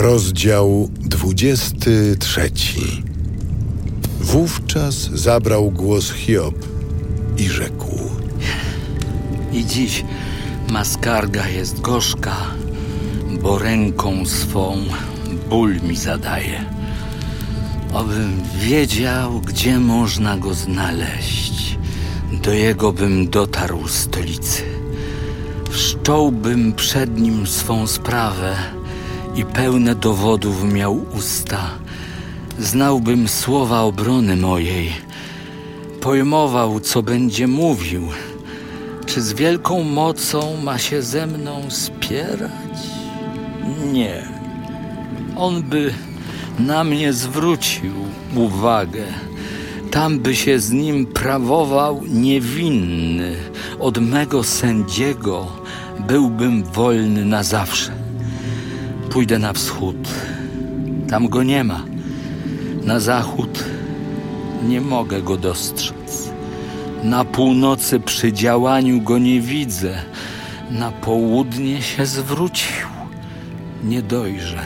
Rozdział 23. Wówczas zabrał głos Hiob i rzekł: I dziś ma skarga jest gorzka, bo ręką swą ból mi zadaje. Obym wiedział, gdzie można go znaleźć, do jego bym dotarł stolicy. Wszcząłbym przed nim swą sprawę i pełne dowodów miał usta. Znałbym słowa obrony mojej, pojmował, co będzie mówił. Czy z wielką mocą ma się ze mną spierać? Nie. On by na mnie zwrócił uwagę. Tam by się z nim prawował niewinny. Od mego sędziego byłbym wolny na zawsze. Pójdę na wschód. Tam go nie ma. Na zachód nie mogę go dostrzec. Na północy przy działaniu go nie widzę. Na południe się zwrócił. Nie dojrzę.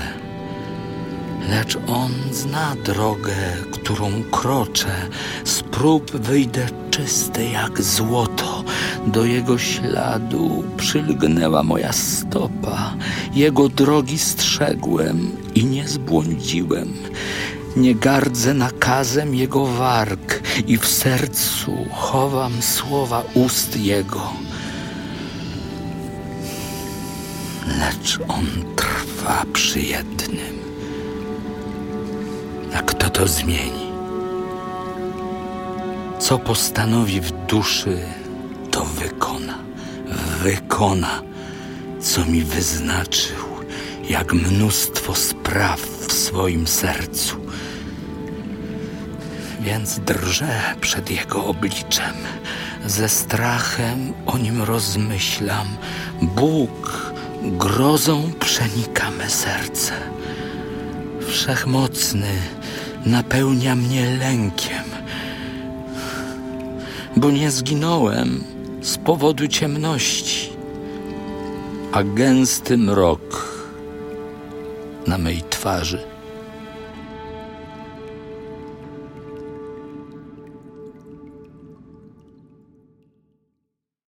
Lecz on zna drogę, którą kroczę. Z prób wyjdę czysty jak złoto. Do jego śladu przylgnęła moja stopa. Jego drogi strzegłem i nie zbłądziłem. Nie gardzę nakazem jego warg i w sercu chowam słowa ust jego. Lecz on trwa przy jednym. A kto to zmieni? Co postanowi w duszy, to wykona. Wykona, co mi wyznaczył, jak mnóstwo spraw w swoim sercu. Więc drżę przed jego obliczem, ze strachem o nim rozmyślam. Bóg grozą przenika me serce. Wszechmocny napełnia mnie lękiem, bo nie zginąłem z powodu ciemności, a gęsty mrok na mej twarzy